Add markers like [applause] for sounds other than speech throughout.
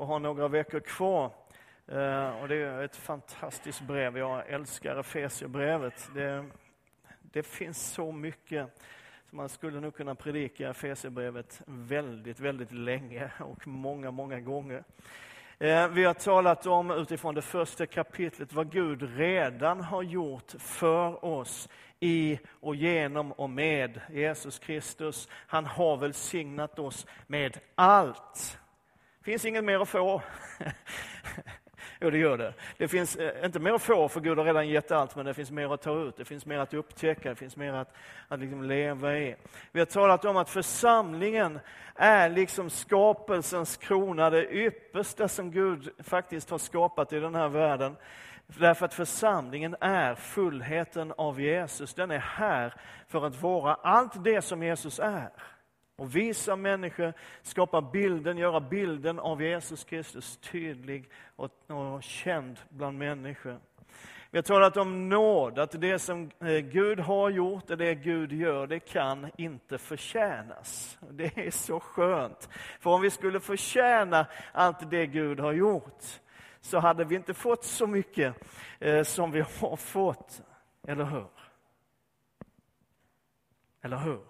och har några veckor kvar. Eh, och det är ett fantastiskt brev. Jag älskar Efesierbrevet. Det, det finns så mycket så man skulle nog kunna predika Efesierbrevet väldigt, väldigt länge och många, många gånger. Eh, vi har talat om utifrån det första kapitlet vad Gud redan har gjort för oss i och genom och med Jesus Kristus. Han har välsignat oss med allt. Det finns inget mer att få. [laughs] Jo, det gör det. Det finns eh, inte mer att få, för Gud har redan gett allt, men det finns mer att ta ut. Det finns mer att upptäcka, det finns mer att, att liksom leva i. Vi har talat om att församlingen är liksom skapelsens krona, det yppersta som Gud faktiskt har skapat i den här världen. Därför att församlingen är fullheten av Jesus. Den är här för att vara allt det som Jesus är och visa människor, skapa bilden, göra bilden av Jesus Kristus tydlig och, och känd bland människor. Vi har talat om nåd, att det som eh, Gud har gjort och det Gud gör, det kan inte förtjänas. Det är så skönt. För om vi skulle förtjäna allt det Gud har gjort, så hade vi inte fått så mycket eh, som vi har fått. Eller hur? Eller hur?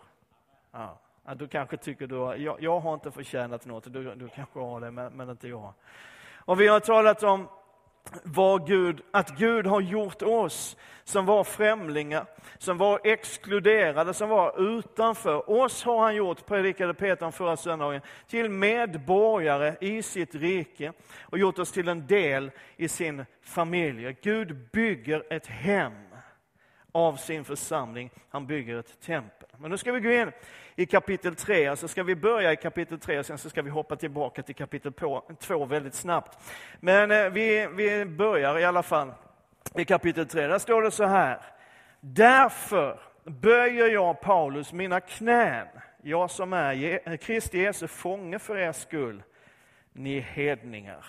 Ja. Ja, du kanske tycker du har, jag, jag har inte förtjänat något, du, du kanske har det, men, men inte jag. Och vi har talat om vad Gud, att Gud har gjort oss som var främlingar, som var exkluderade, som var utanför. Oss har han gjort, predikade Peter förra söndagen, till medborgare i sitt rike och gjort oss till en del i sin familj. Gud bygger ett hem av sin församling. Han bygger ett tempel. Men nu ska vi gå in i kapitel 3, och så ska vi börja i kapitel 3 och sen så ska vi hoppa tillbaka till kapitel 2 väldigt snabbt. Men eh, vi, vi börjar i alla fall i kapitel 3. Där står det så här. Därför böjer jag, Paulus, mina knän, jag som är eh, Kristi Jesu fånge för er skull, ni hedningar.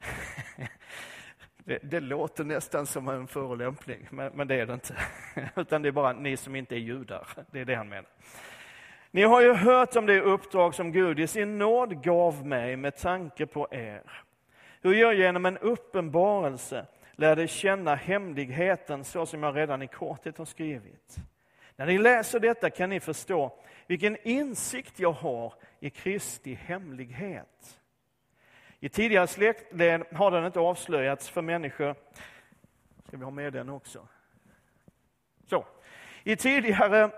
[laughs] Det, det, låter nästan som en förolämpning, men, men, det är det inte. [laughs] Utan det är bara ni som inte är judar. Det är det han menar. Ni har ju hört om det uppdrag som Gud i sin nåd gav mig med tanke på er. Hur jag genom en uppenbarelse lärde känna hemligheten så som jag redan i korthet har skrivit. När ni läser detta kan ni förstå vilken insikt jag har i Kristi hemlighet. I tidigare släktled har den inte avslöjats för människor. Ska vi ha med den också? Så. I tidigare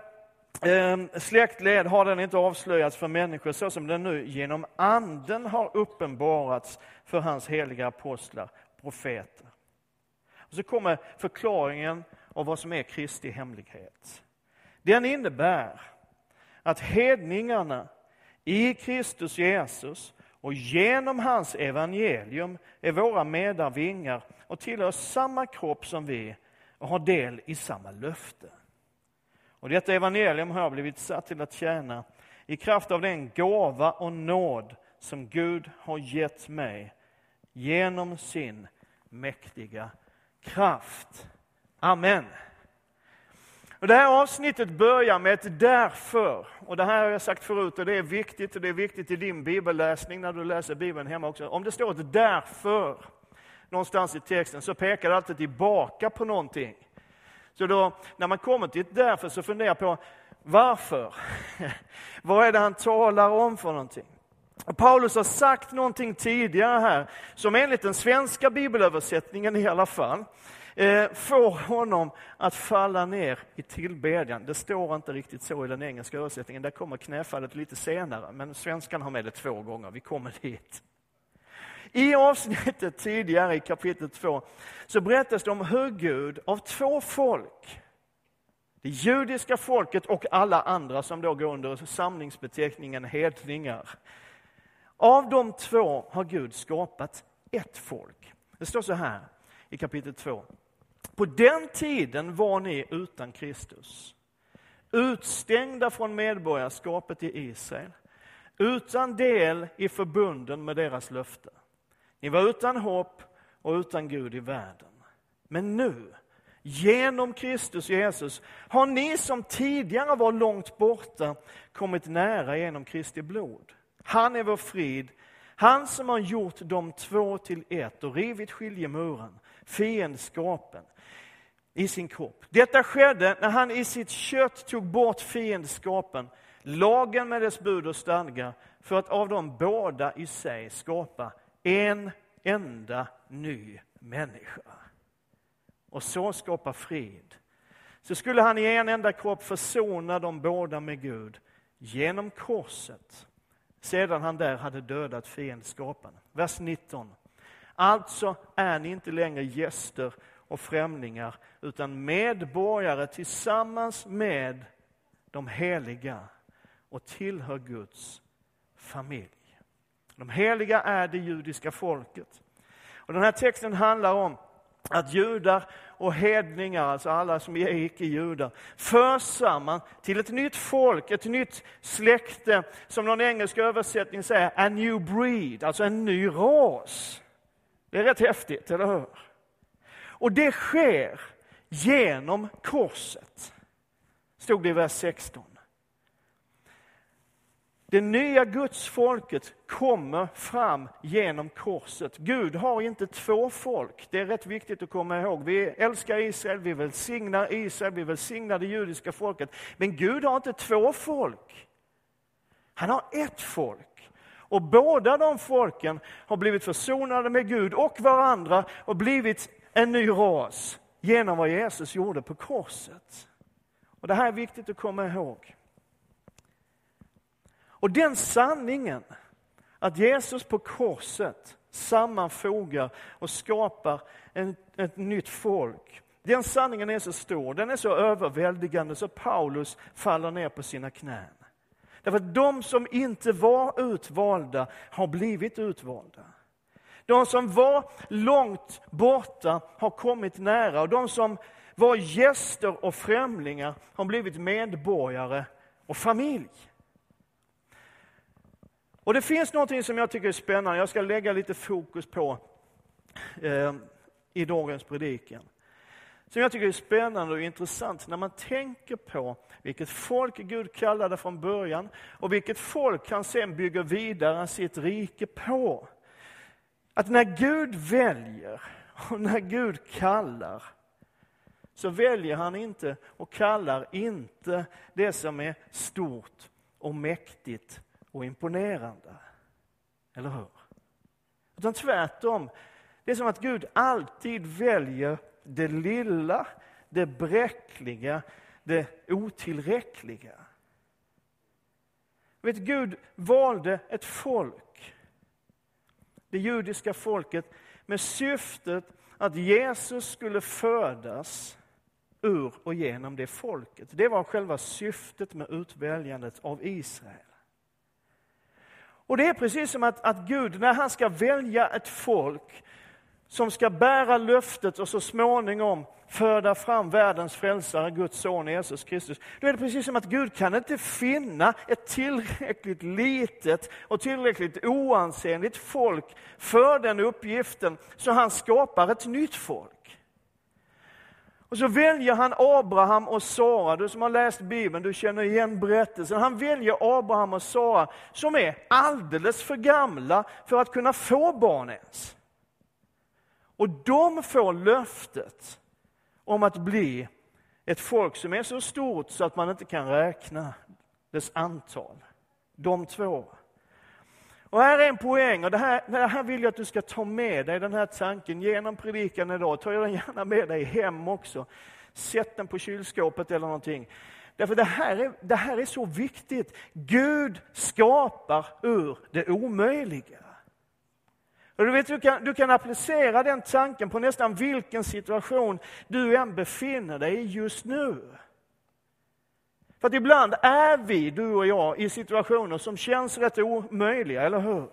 ehm, släktled har den inte avslöjats för människor så som den nu genom anden har uppenbarats för hans heliga apostlar, profeter. Och så kommer förklaringen av vad som är Kristi hemlighet. Den innebär att hedningarna i Kristus Jesus och genom hans evangelium är våra medarvingar och tillhör samma kropp som vi och har del i samma löfte. Och detta evangelium har jag blivit satt till att tjäna i kraft av den gåva och nåd som Gud har gett mig genom sin mäktiga kraft. Amen. Och det här avsnittet börjar med ett därför. Och det här har jag sagt förut och det är viktigt och det är viktigt i din bibelläsning när du läser Bibeln hemma också. Om det står ett därför någonstans i texten så pekar det alltid tillbaka på någonting. Så då, när man kommer till ett därför så funderar på varför? [laughs] Vad är det han talar om för någonting? Paulus har sagt någonting tidigare här som enligt den svenska bibelöversättningen i alla fall eh, får honom att falla ner i tillbedjan. Det står inte riktigt så i den engelska översättningen, där kommer knäfallet lite senare, men svenskan har med det två gånger, vi kommer dit. I avsnittet tidigare i kapitel 2 så berättas det om hur Gud av två folk, det judiska folket och alla andra som då går under samlingsbeteckningen hedningar. Av de två har Gud skapat ett folk. Det står så här i kapitel 2. På den tiden var ni utan Kristus, utstängda från medborgarskapet i Israel, utan del i förbunden med deras löfte. Ni var utan hopp och utan Gud i världen. Men nu, genom Kristus Jesus, har ni som tidigare var långt borta kommit nära genom Kristi blod. Han är vår frid, Han som har gjort de två till ett och rivit skiljemuren, fiendskapen, i sin kropp. Detta skedde när han i sitt kött tog bort fiendskapen, lagen med dess bud och stadgar, för att av dem båda i sig skapa en enda ny människa. Och så skapa frid. Så skulle han i en enda kropp försona de båda med Gud genom korset, sedan han där hade dödat fiendskapen. Vers 19. Alltså är ni inte längre gäster och främlingar, utan medborgare tillsammans med de heliga och tillhör Guds familj. De heliga är det judiska folket. Och den här texten handlar om att judar och hedningar, alltså alla som är icke-judar, förs samman till ett nytt folk, ett nytt släkte, som någon engelsk översättning säger, a new breed, alltså en ny ras. Det är rätt häftigt, eller hur? Och det sker genom korset, stod det i vers 16. Det nya gudsfolket kommer fram genom korset. Gud har inte två folk. Det är rätt viktigt att komma ihåg. Vi älskar Israel, vi välsignar Israel, vi välsignar det judiska folket. Men Gud har inte två folk. Han har ett folk. Och båda de folken har blivit försonade med Gud och varandra och blivit en ny ras genom vad Jesus gjorde på korset. Och Det här är viktigt att komma ihåg. Och den sanningen, att Jesus på korset sammanfogar och skapar en, ett nytt folk. Den sanningen är så stor, den är så överväldigande så Paulus faller ner på sina knän. Därför att de som inte var utvalda har blivit utvalda. De som var långt borta har kommit nära och de som var gäster och främlingar har blivit medborgare och familj. Och det finns något som jag tycker är spännande, jag ska lägga lite fokus på eh, i dagens predikan. Som jag tycker är spännande och intressant när man tänker på vilket folk Gud kallade från början och vilket folk han sen bygger vidare sitt rike på. Att när Gud väljer och när Gud kallar så väljer han inte och kallar inte det som är stort och mäktigt och imponerande. Eller hur? Utan tvärtom, det är som att Gud alltid väljer det lilla, det bräckliga, det otillräckliga. Vet, Gud valde ett folk, det judiska folket, med syftet att Jesus skulle födas ur och genom det folket. Det var själva syftet med utväljandet av Israel. Och det är precis som att, att Gud, när han ska välja ett folk som ska bära löftet och så småningom föda fram världens frälsare, Guds son Jesus Kristus. Då är det precis som att Gud kan inte finna ett tillräckligt litet och tillräckligt oansenligt folk för den uppgiften, så han skapar ett nytt folk. Och så väljer han Abraham och Sara. Du som har läst Bibeln, du känner igen berättelsen. Han väljer Abraham och Sara som är alldeles för gamla för att kunna få barn ens. Och de får löftet om att bli ett folk som är så stort så att man inte kan räkna dess antal. De två. Och här är en poäng, och det här, det här vill jag att du ska ta med dig, den här tanken, genom predikan idag. Ta den gärna med dig hem också. Sätt den på kylskåpet eller någonting. Därför det här, är, det här är så viktigt. Gud skapar ur det omöjliga. Och du, vet, du, kan, du kan applicera den tanken på nästan vilken situation du än befinner dig i just nu. För att ibland är vi, du och jag, i situationer som känns rätt omöjliga, eller hur?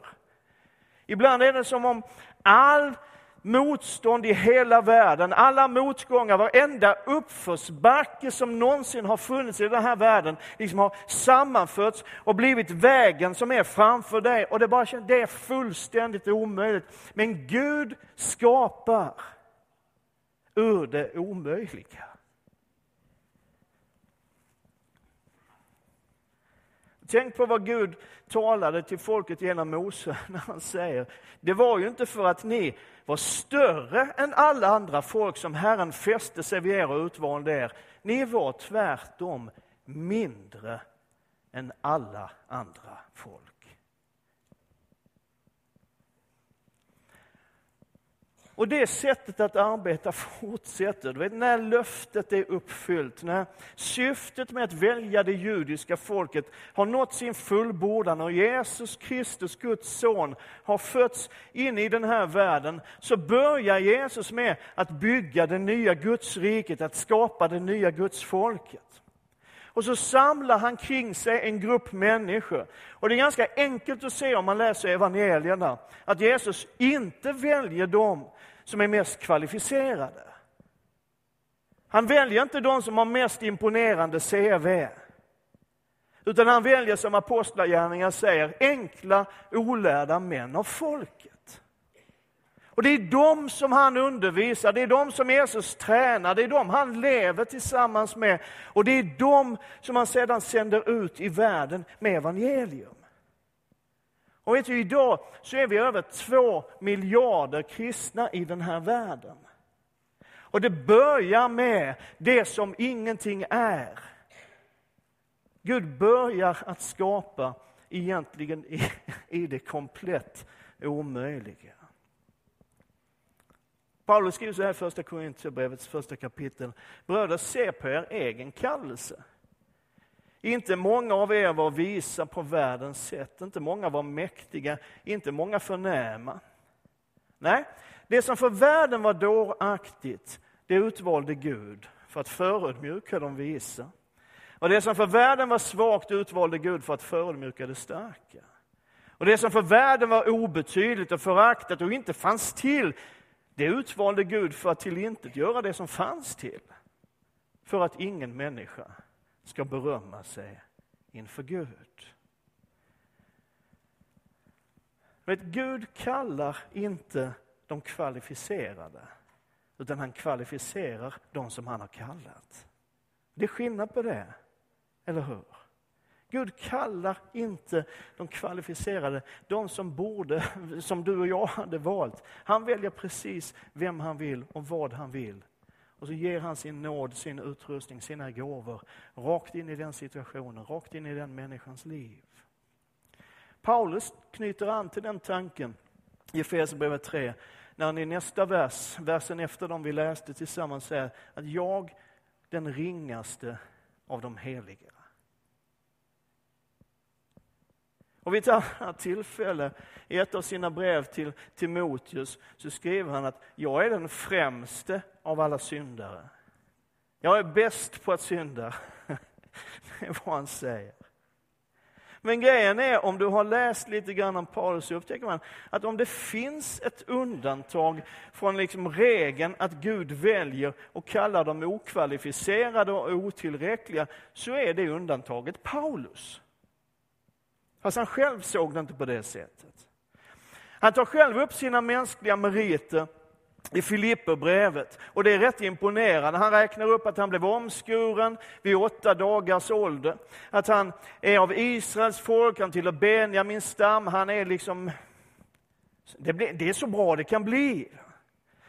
Ibland är det som om all motstånd i hela världen, alla motgångar, varenda uppförsbacke som någonsin har funnits i den här världen, liksom har sammanförts och blivit vägen som är framför dig. Och det, bara, det är fullständigt omöjligt. Men Gud skapar ur det omöjliga. Tänk på vad Gud talade till folket genom Mose [laughs] när han säger, det var ju inte för att ni var större än alla andra folk som Herren fäste sig vid er och utvalde er. Ni var tvärtom mindre än alla andra folk. Och det sättet att arbeta [laughs] fortsätter. Du vet, när löftet är uppfyllt, när syftet med att välja det judiska folket har nått sin fullbordan och Jesus Kristus, Guds son, har fötts in i den här världen, så börjar Jesus med att bygga det nya Guds riket, att skapa det nya Guds folket. Och så samlar han kring sig en grupp människor. Och det är ganska enkelt att se om man läser evangelierna, att Jesus inte väljer dem som är mest kvalificerade. Han väljer inte de som har mest imponerande CV. Utan han väljer, som Apostlagärningarna säger, enkla, olärda män av folket. Och det är de som han undervisar, det är de som Jesus tränar, det är de han lever tillsammans med. Och det är de som han sedan sänder ut i världen med evangelium. Och vet du, idag så är vi över två miljarder kristna i den här världen. Och det börjar med det som ingenting är. Gud börjar att skapa egentligen i, i det komplett omöjliga. Paulus skriver så här i första Korintierbrevets första kapitel. Bröder, se på er egen kallelse. Inte många av er var visa på världens sätt, inte många var mäktiga, inte många förnäma. Nej, det som för världen var dåraktigt, det utvalde Gud för att förödmjuka de visa. Och det som för världen var svagt utvalde Gud för att förödmjuka det starka. Och det som för världen var obetydligt och föraktat och inte fanns till, det utvalde Gud för att tillintetgöra det som fanns till. För att ingen människa ska berömma sig inför Gud. Vet, Gud kallar inte de kvalificerade, utan han kvalificerar de som han har kallat. Det är skillnad på det, eller hur? Gud kallar inte de kvalificerade, de som borde, som du och jag hade valt. Han väljer precis vem han vill och vad han vill. Och så ger han sin nåd, sin utrustning, sina gåvor rakt in i den situationen, rakt in i den människans liv. Paulus knyter an till den tanken i Efesierbrevet 3, när han i nästa vers, versen efter dem vi läste tillsammans, säger att jag, den ringaste av de heliga. Och vid ett annat tillfälle, i ett av sina brev till Timoteus, så skriver han att jag är den främste av alla syndare. Jag är bäst på att synda. [laughs] Det är vad han säger. Men grejen är, om du har läst lite grann om Paulus, så upptäcker man att om det finns ett undantag från liksom regeln att Gud väljer och kallar dem okvalificerade och otillräckliga, så är det undantaget Paulus. Fast han själv såg det inte på det sättet. Han tar själv upp sina mänskliga meriter i Filipperbrevet. Och det är rätt imponerande. Han räknar upp att han blev omskuren vid åtta dagars ålder. Att han är av Israels folk, han tillhör Benjamins stam. Han är liksom... Det, blir, det är så bra det kan bli.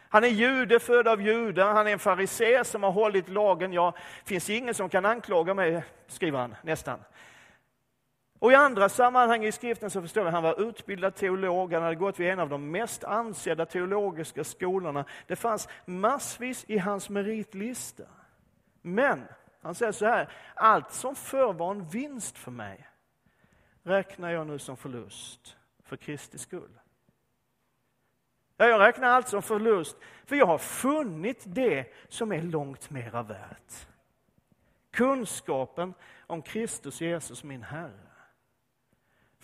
Han är jude, född av judar, han är en farisé som har hållit lagen. Ja, finns ingen som kan anklaga mig, skriver han nästan. Och i andra sammanhang i skriften så förstår vi att han var utbildad teolog, han hade gått vid en av de mest ansedda teologiska skolorna. Det fanns massvis i hans meritlista. Men, han säger så här, allt som förr var en vinst för mig räknar jag nu som förlust för Kristi skull. Ja, jag räknar allt som förlust, för jag har funnit det som är långt mera värt. Kunskapen om Kristus Jesus, min Herre.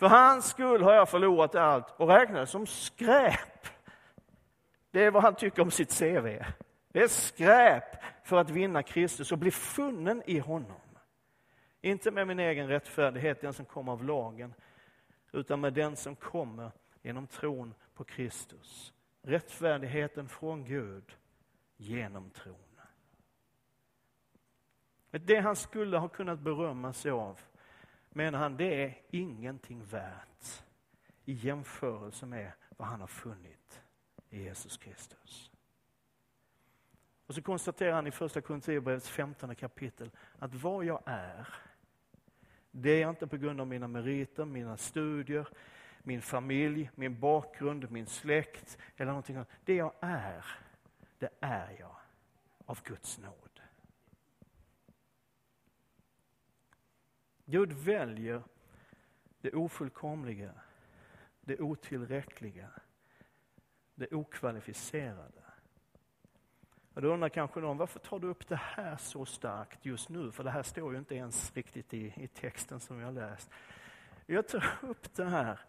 För hans skull har jag förlorat allt och räknar det som skräp. Det är vad han tycker om sitt CV. Det är skräp för att vinna Kristus och bli funnen i honom. Inte med min egen rättfärdighet, den som kommer av lagen, utan med den som kommer genom tron på Kristus. Rättfärdigheten från Gud genom tron. Det han skulle ha kunnat berömma sig av menar han det är ingenting värt i jämförelse med vad han har funnit i Jesus Kristus. Och så konstaterar han i första Korinthierbrevets 15 kapitel att vad jag är, det är inte på grund av mina meriter, mina studier, min familj, min bakgrund, min släkt eller någonting annat. Det jag är, det är jag av Guds nåd. Gud väljer det ofullkomliga, det otillräckliga, det okvalificerade. Och då undrar kanske någon, varför tar du upp det här så starkt just nu? För det här står ju inte ens riktigt i, i texten som jag läst. Jag tar upp det här,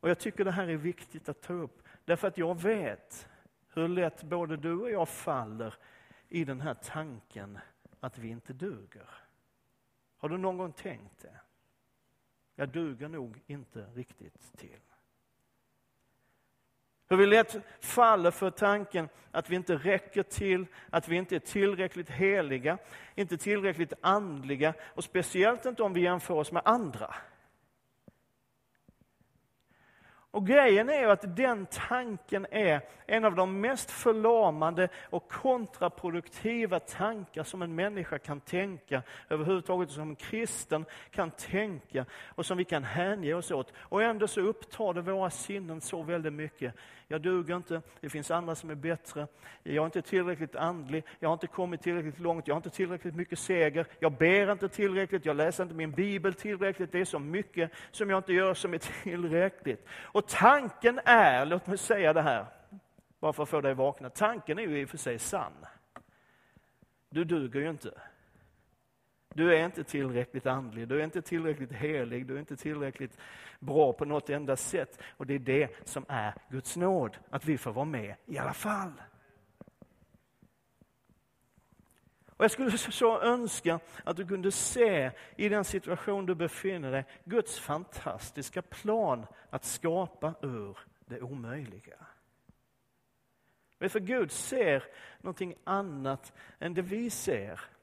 och jag tycker det här är viktigt att ta upp, därför att jag vet hur lätt både du och jag faller i den här tanken att vi inte duger. Har du någon gång tänkt det? Jag duger nog inte riktigt till. Hur vi lätt faller för tanken att vi inte räcker till, att vi inte är tillräckligt heliga, inte tillräckligt andliga och speciellt inte om vi jämför oss med andra. Och grejen är ju att den tanken är en av de mest förlamande och kontraproduktiva tankar som en människa kan tänka, överhuvudtaget som en kristen kan tänka och som vi kan hänge oss åt. Och ändå så upptar det våra sinnen så väldigt mycket. Jag duger inte, det finns andra som är bättre, jag är inte tillräckligt andlig, jag har inte kommit tillräckligt långt, jag har inte tillräckligt mycket seger, jag ber inte tillräckligt, jag läser inte min bibel tillräckligt, det är så mycket som jag inte gör som är [laughs] tillräckligt. Och tanken är, låt mig säga det här, bara för att få dig vakna, tanken är ju i och för sig sann. Du duger ju inte. Du är inte tillräckligt andlig, du är inte tillräckligt helig, du är inte tillräckligt bra på något enda sätt. Och det är det som är Guds nåd, att vi får vara med i alla fall. Och Jag skulle så önska att du kunde se i den situation du befinner dig, Guds fantastiska plan att skapa ur det omöjliga. för Gud ser någonting annat än det vi ser.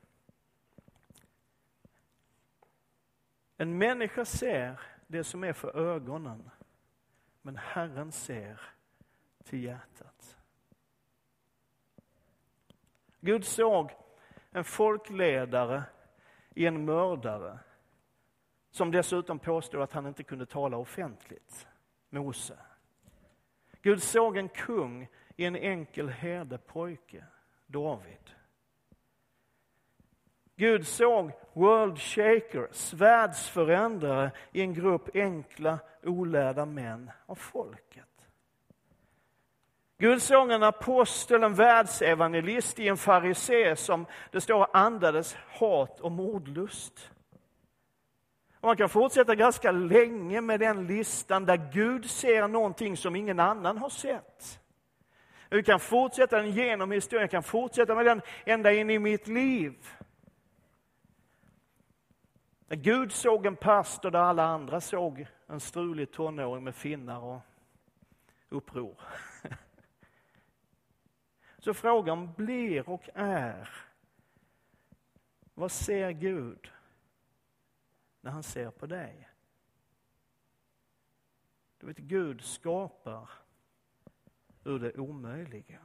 En människa ser det som är för ögonen, men Herren ser till hjärtat. Gud såg en folkledare i en mördare som dessutom påstod att han inte kunde tala offentligt, Mose. Gud såg en kung i en enkel herdepojke, David. Gud såg world shakers, världsförändrare i en grupp enkla, olärda män av folket. Gud såg en apostel, en världsevangelist i en farisé som det står andades hat och mordlust. Och man kan fortsätta ganska länge med den listan där Gud ser någonting som ingen annan har sett. Vi kan fortsätta den genom historien, jag kan fortsätta med den ända in i mitt liv. När Gud såg en pastor där alla andra såg en strulig tonåring med finnar och uppror. Så frågan blir och är, vad ser Gud när han ser på dig? Du vet, Gud skapar ur det omöjliga.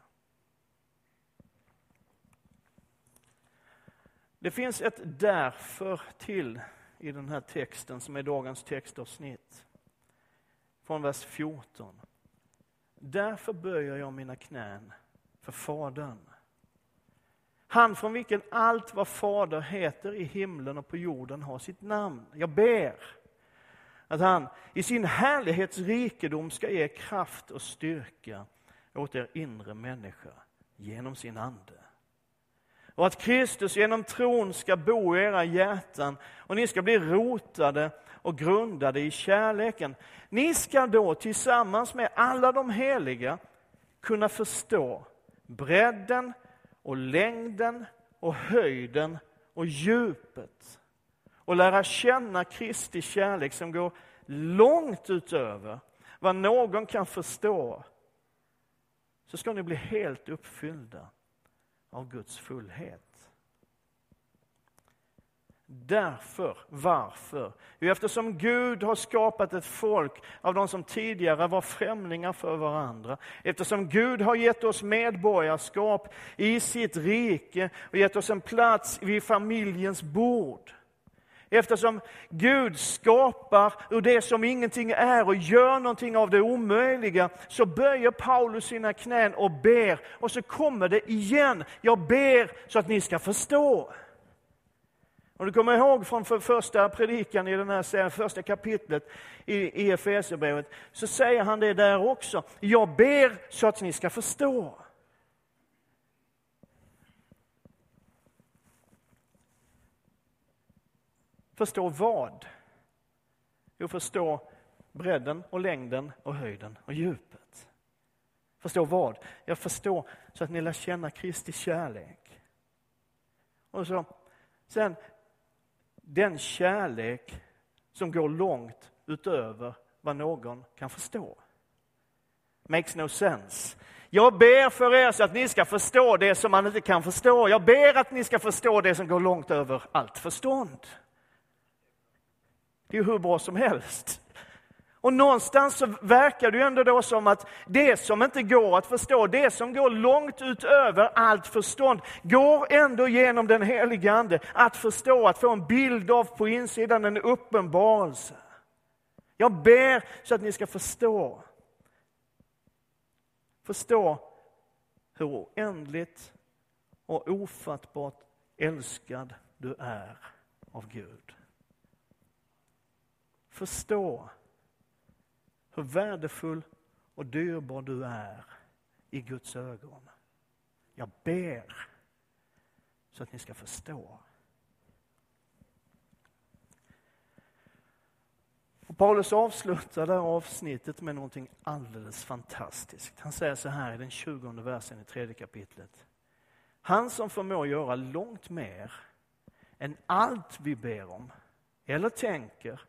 Det finns ett därför till i den här texten som är dagens textavsnitt. Från vers 14. Därför böjer jag mina knän för Fadern. Han från vilken allt vad Fader heter i himlen och på jorden har sitt namn. Jag ber att han i sin härlighetsrikedom ska ge kraft och styrka åt er inre människa genom sin ande och att Kristus genom tron ska bo i era hjärtan och ni ska bli rotade och grundade i kärleken. Ni ska då tillsammans med alla de heliga kunna förstå bredden och längden och höjden och djupet och lära känna Kristi kärlek som går långt utöver vad någon kan förstå. Så ska ni bli helt uppfyllda av Guds fullhet. Därför, varför? Jo, eftersom Gud har skapat ett folk av de som tidigare var främlingar för varandra. Eftersom Gud har gett oss medborgarskap i sitt rike och gett oss en plats vid familjens bord. Eftersom Gud skapar ur det som ingenting är och gör någonting av det omöjliga, så böjer Paulus sina knän och ber. Och så kommer det igen. Jag ber så att ni ska förstå. Om du kommer ihåg från första predikan i den här första kapitlet i Efesierbrevet, så säger han det där också. Jag ber så att ni ska förstå. Förstå vad? Jo, förstå bredden och längden och höjden och djupet. Förstå vad? Jag förstår så att ni lär känna Kristi kärlek. Och så, sen den kärlek som går långt utöver vad någon kan förstå. Makes no sense. Jag ber för er så att ni ska förstå det som man inte kan förstå. Jag ber att ni ska förstå det som går långt över allt förstånd. Det är hur bra som helst. Och någonstans så verkar det ju ändå då som att det som inte går att förstå, det som går långt utöver allt förstånd, går ändå genom den heliga Ande att förstå, att få en bild av på insidan, en uppenbarelse. Jag ber så att ni ska förstå. Förstå hur oändligt och ofattbart älskad du är av Gud. Förstå hur värdefull och dyrbar du är i Guds ögon. Jag ber så att ni ska förstå. Och Paulus avslutar det här avsnittet med någonting alldeles fantastiskt. Han säger så här i den 20 versen i tredje kapitlet. Han som förmår göra långt mer än allt vi ber om eller tänker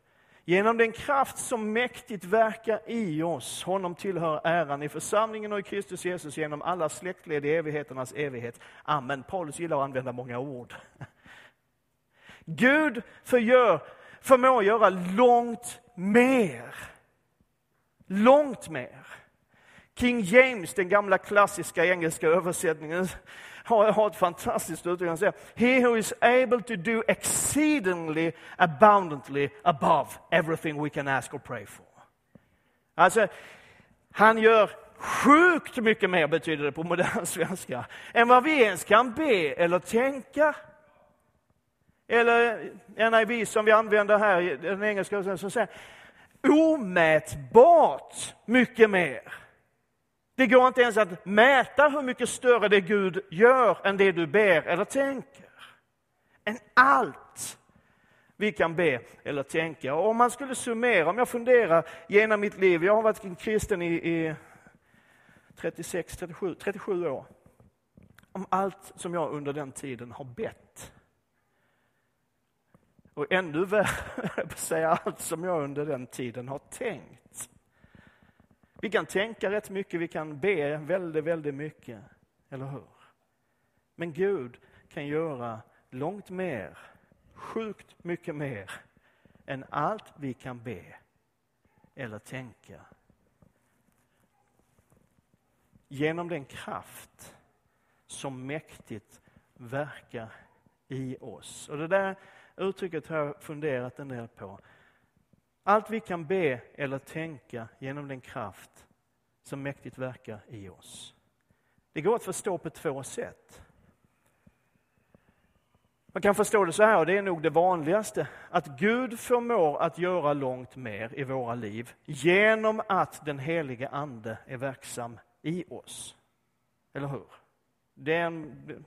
Genom den kraft som mäktigt verkar i oss, honom tillhör äran i församlingen och i Kristus Jesus genom alla släktled i evigheternas evighet. Amen. Paulus gillar att använda många ord. Gud förgör, förmår göra långt mer. Långt mer. King James, den gamla klassiska engelska översättningen, har, har ett fantastiskt uttryck. Han säger, He who is able to do exceedingly abundantly above everything we can ask or pray for. Alltså, han gör sjukt mycket mer, betyder det på modern [laughs] svenska, än vad vi ens kan be eller tänka. Eller NIV som vi använder här, den engelska, som säger omätbart mycket mer. Det går inte ens att mäta hur mycket större det Gud gör än det du ber eller tänker. Än allt vi kan be eller tänka. Och om man skulle summera, om jag funderar genom mitt liv, jag har varit kristen i, i 36, 37, 37 år. Om allt som jag under den tiden har bett. Och ännu värre, [laughs] säga allt som jag under den tiden har tänkt. Vi kan tänka rätt mycket, vi kan be väldigt, väldigt mycket. Eller hur? Men Gud kan göra långt mer, sjukt mycket mer än allt vi kan be eller tänka. Genom den kraft som mäktigt verkar i oss. Och Det där uttrycket har jag funderat en del på. Allt vi kan be eller tänka genom den kraft som mäktigt verkar i oss. Det går att förstå på två sätt. Man kan förstå det så här, och det är nog det vanligaste, att Gud förmår att göra långt mer i våra liv genom att den helige Ande är verksam i oss. Eller hur? Det är en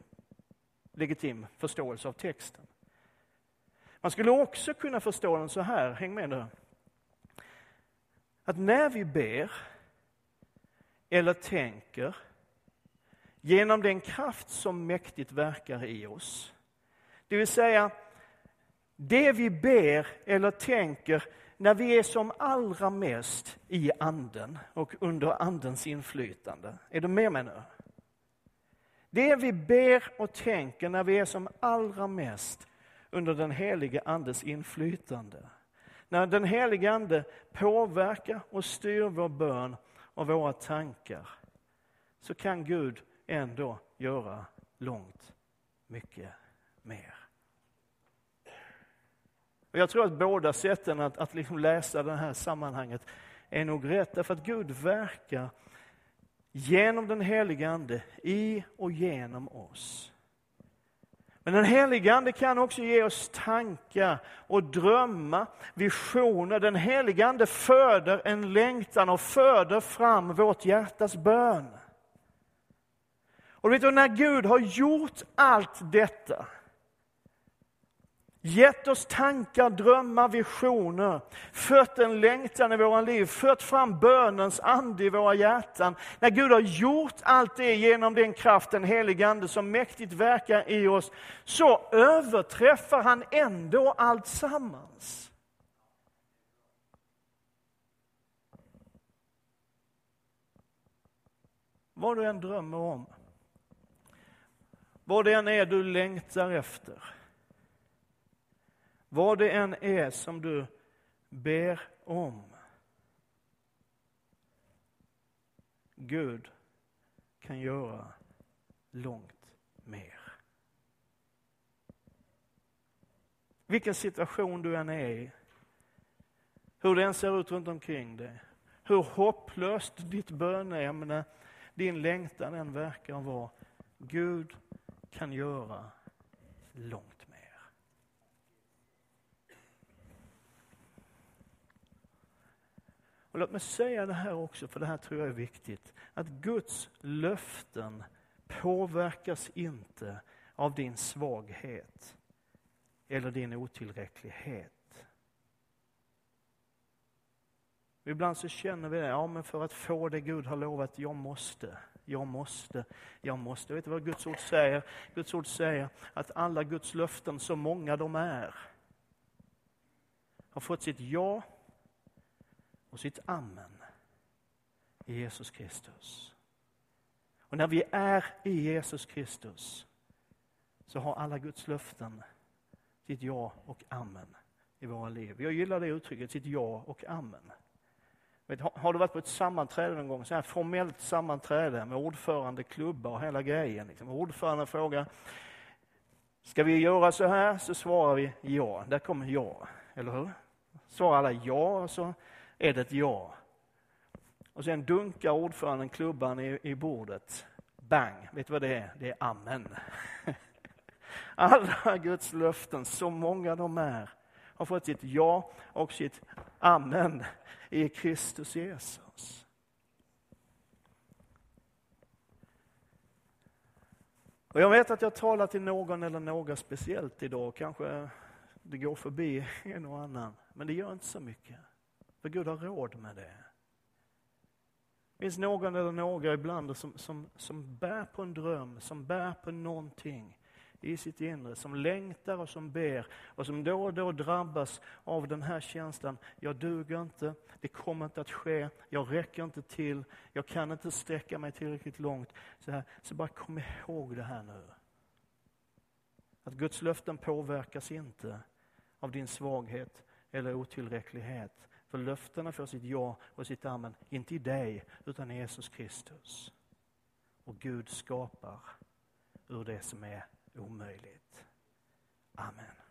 legitim förståelse av texten. Man skulle också kunna förstå den så här, häng med nu att när vi ber eller tänker genom den kraft som mäktigt verkar i oss, det vill säga det vi ber eller tänker när vi är som allra mest i anden och under andens inflytande. Är du med mig nu? Det vi ber och tänker när vi är som allra mest under den helige Andes inflytande. När den helige Ande påverkar och styr vår bön och våra tankar så kan Gud ändå göra långt mycket mer. Och jag tror att båda sätten att, att liksom läsa det här sammanhanget är nog rätt, därför att Gud verkar genom den helige Ande i och genom oss. Men den helige Ande kan också ge oss tankar och drömmar, visioner. Den helige Ande föder en längtan och föder fram vårt hjärtas bön. Och vet du, när Gud har gjort allt detta, gett oss tankar, drömmar, visioner, fött en längtan i våra liv, fött fram bönens ande i våra hjärtan. När Gud har gjort allt det genom den kraft, den helige Ande som mäktigt verkar i oss, så överträffar han ändå allt sammans. Vad du än drömmer om, vad det än är du längtar efter, vad det än är som du ber om. Gud kan göra långt mer. Vilken situation du än är i, hur det än ser ut runt omkring dig, hur hopplöst ditt böneämne, din längtan än verkar vara. Gud kan göra långt mer. Och låt mig säga det här också, för det här tror jag är viktigt. Att Guds löften påverkas inte av din svaghet eller din otillräcklighet. Ibland så känner vi det, ja men för att få det Gud har lovat, jag måste, jag måste, jag måste. Vet du vad Guds ord säger? Guds ord säger att alla Guds löften, så många de är, har fått sitt ja och sitt amen i Jesus Kristus. Och när vi är i Jesus Kristus så har alla Guds löften sitt ja och amen i våra liv. Jag gillar det uttrycket, sitt ja och amen. Har du varit på ett sammanträde någon gång, så här formellt sammanträde med ordförande, klubba och hela grejen. Liksom. Ordföranden frågar, ska vi göra så här? Så svarar vi ja. Där kommer ja, eller hur? Svarar alla ja, så är det ett ja. Och sen dunkar ordföranden klubban i, i bordet. Bang! Vet du vad det är? Det är amen. [laughs] Alla Guds löften, så många de är, har fått sitt ja och sitt amen i Kristus Jesus. Och jag vet att jag talar till någon eller några speciellt idag, kanske det går förbi en och annan, men det gör inte så mycket. För Gud har råd med det. Det finns någon eller några ibland som, som, som bär på en dröm, som bär på någonting i sitt inre, som längtar och som ber och som då och då drabbas av den här känslan. Jag duger inte, det kommer inte att ske, jag räcker inte till, jag kan inte sträcka mig tillräckligt långt. Så, här, så bara kom ihåg det här nu. Att Guds löften påverkas inte av din svaghet eller otillräcklighet. För löftena får sitt ja och sitt amen, inte i dig, utan i Jesus Kristus. Och Gud skapar ur det som är omöjligt. Amen.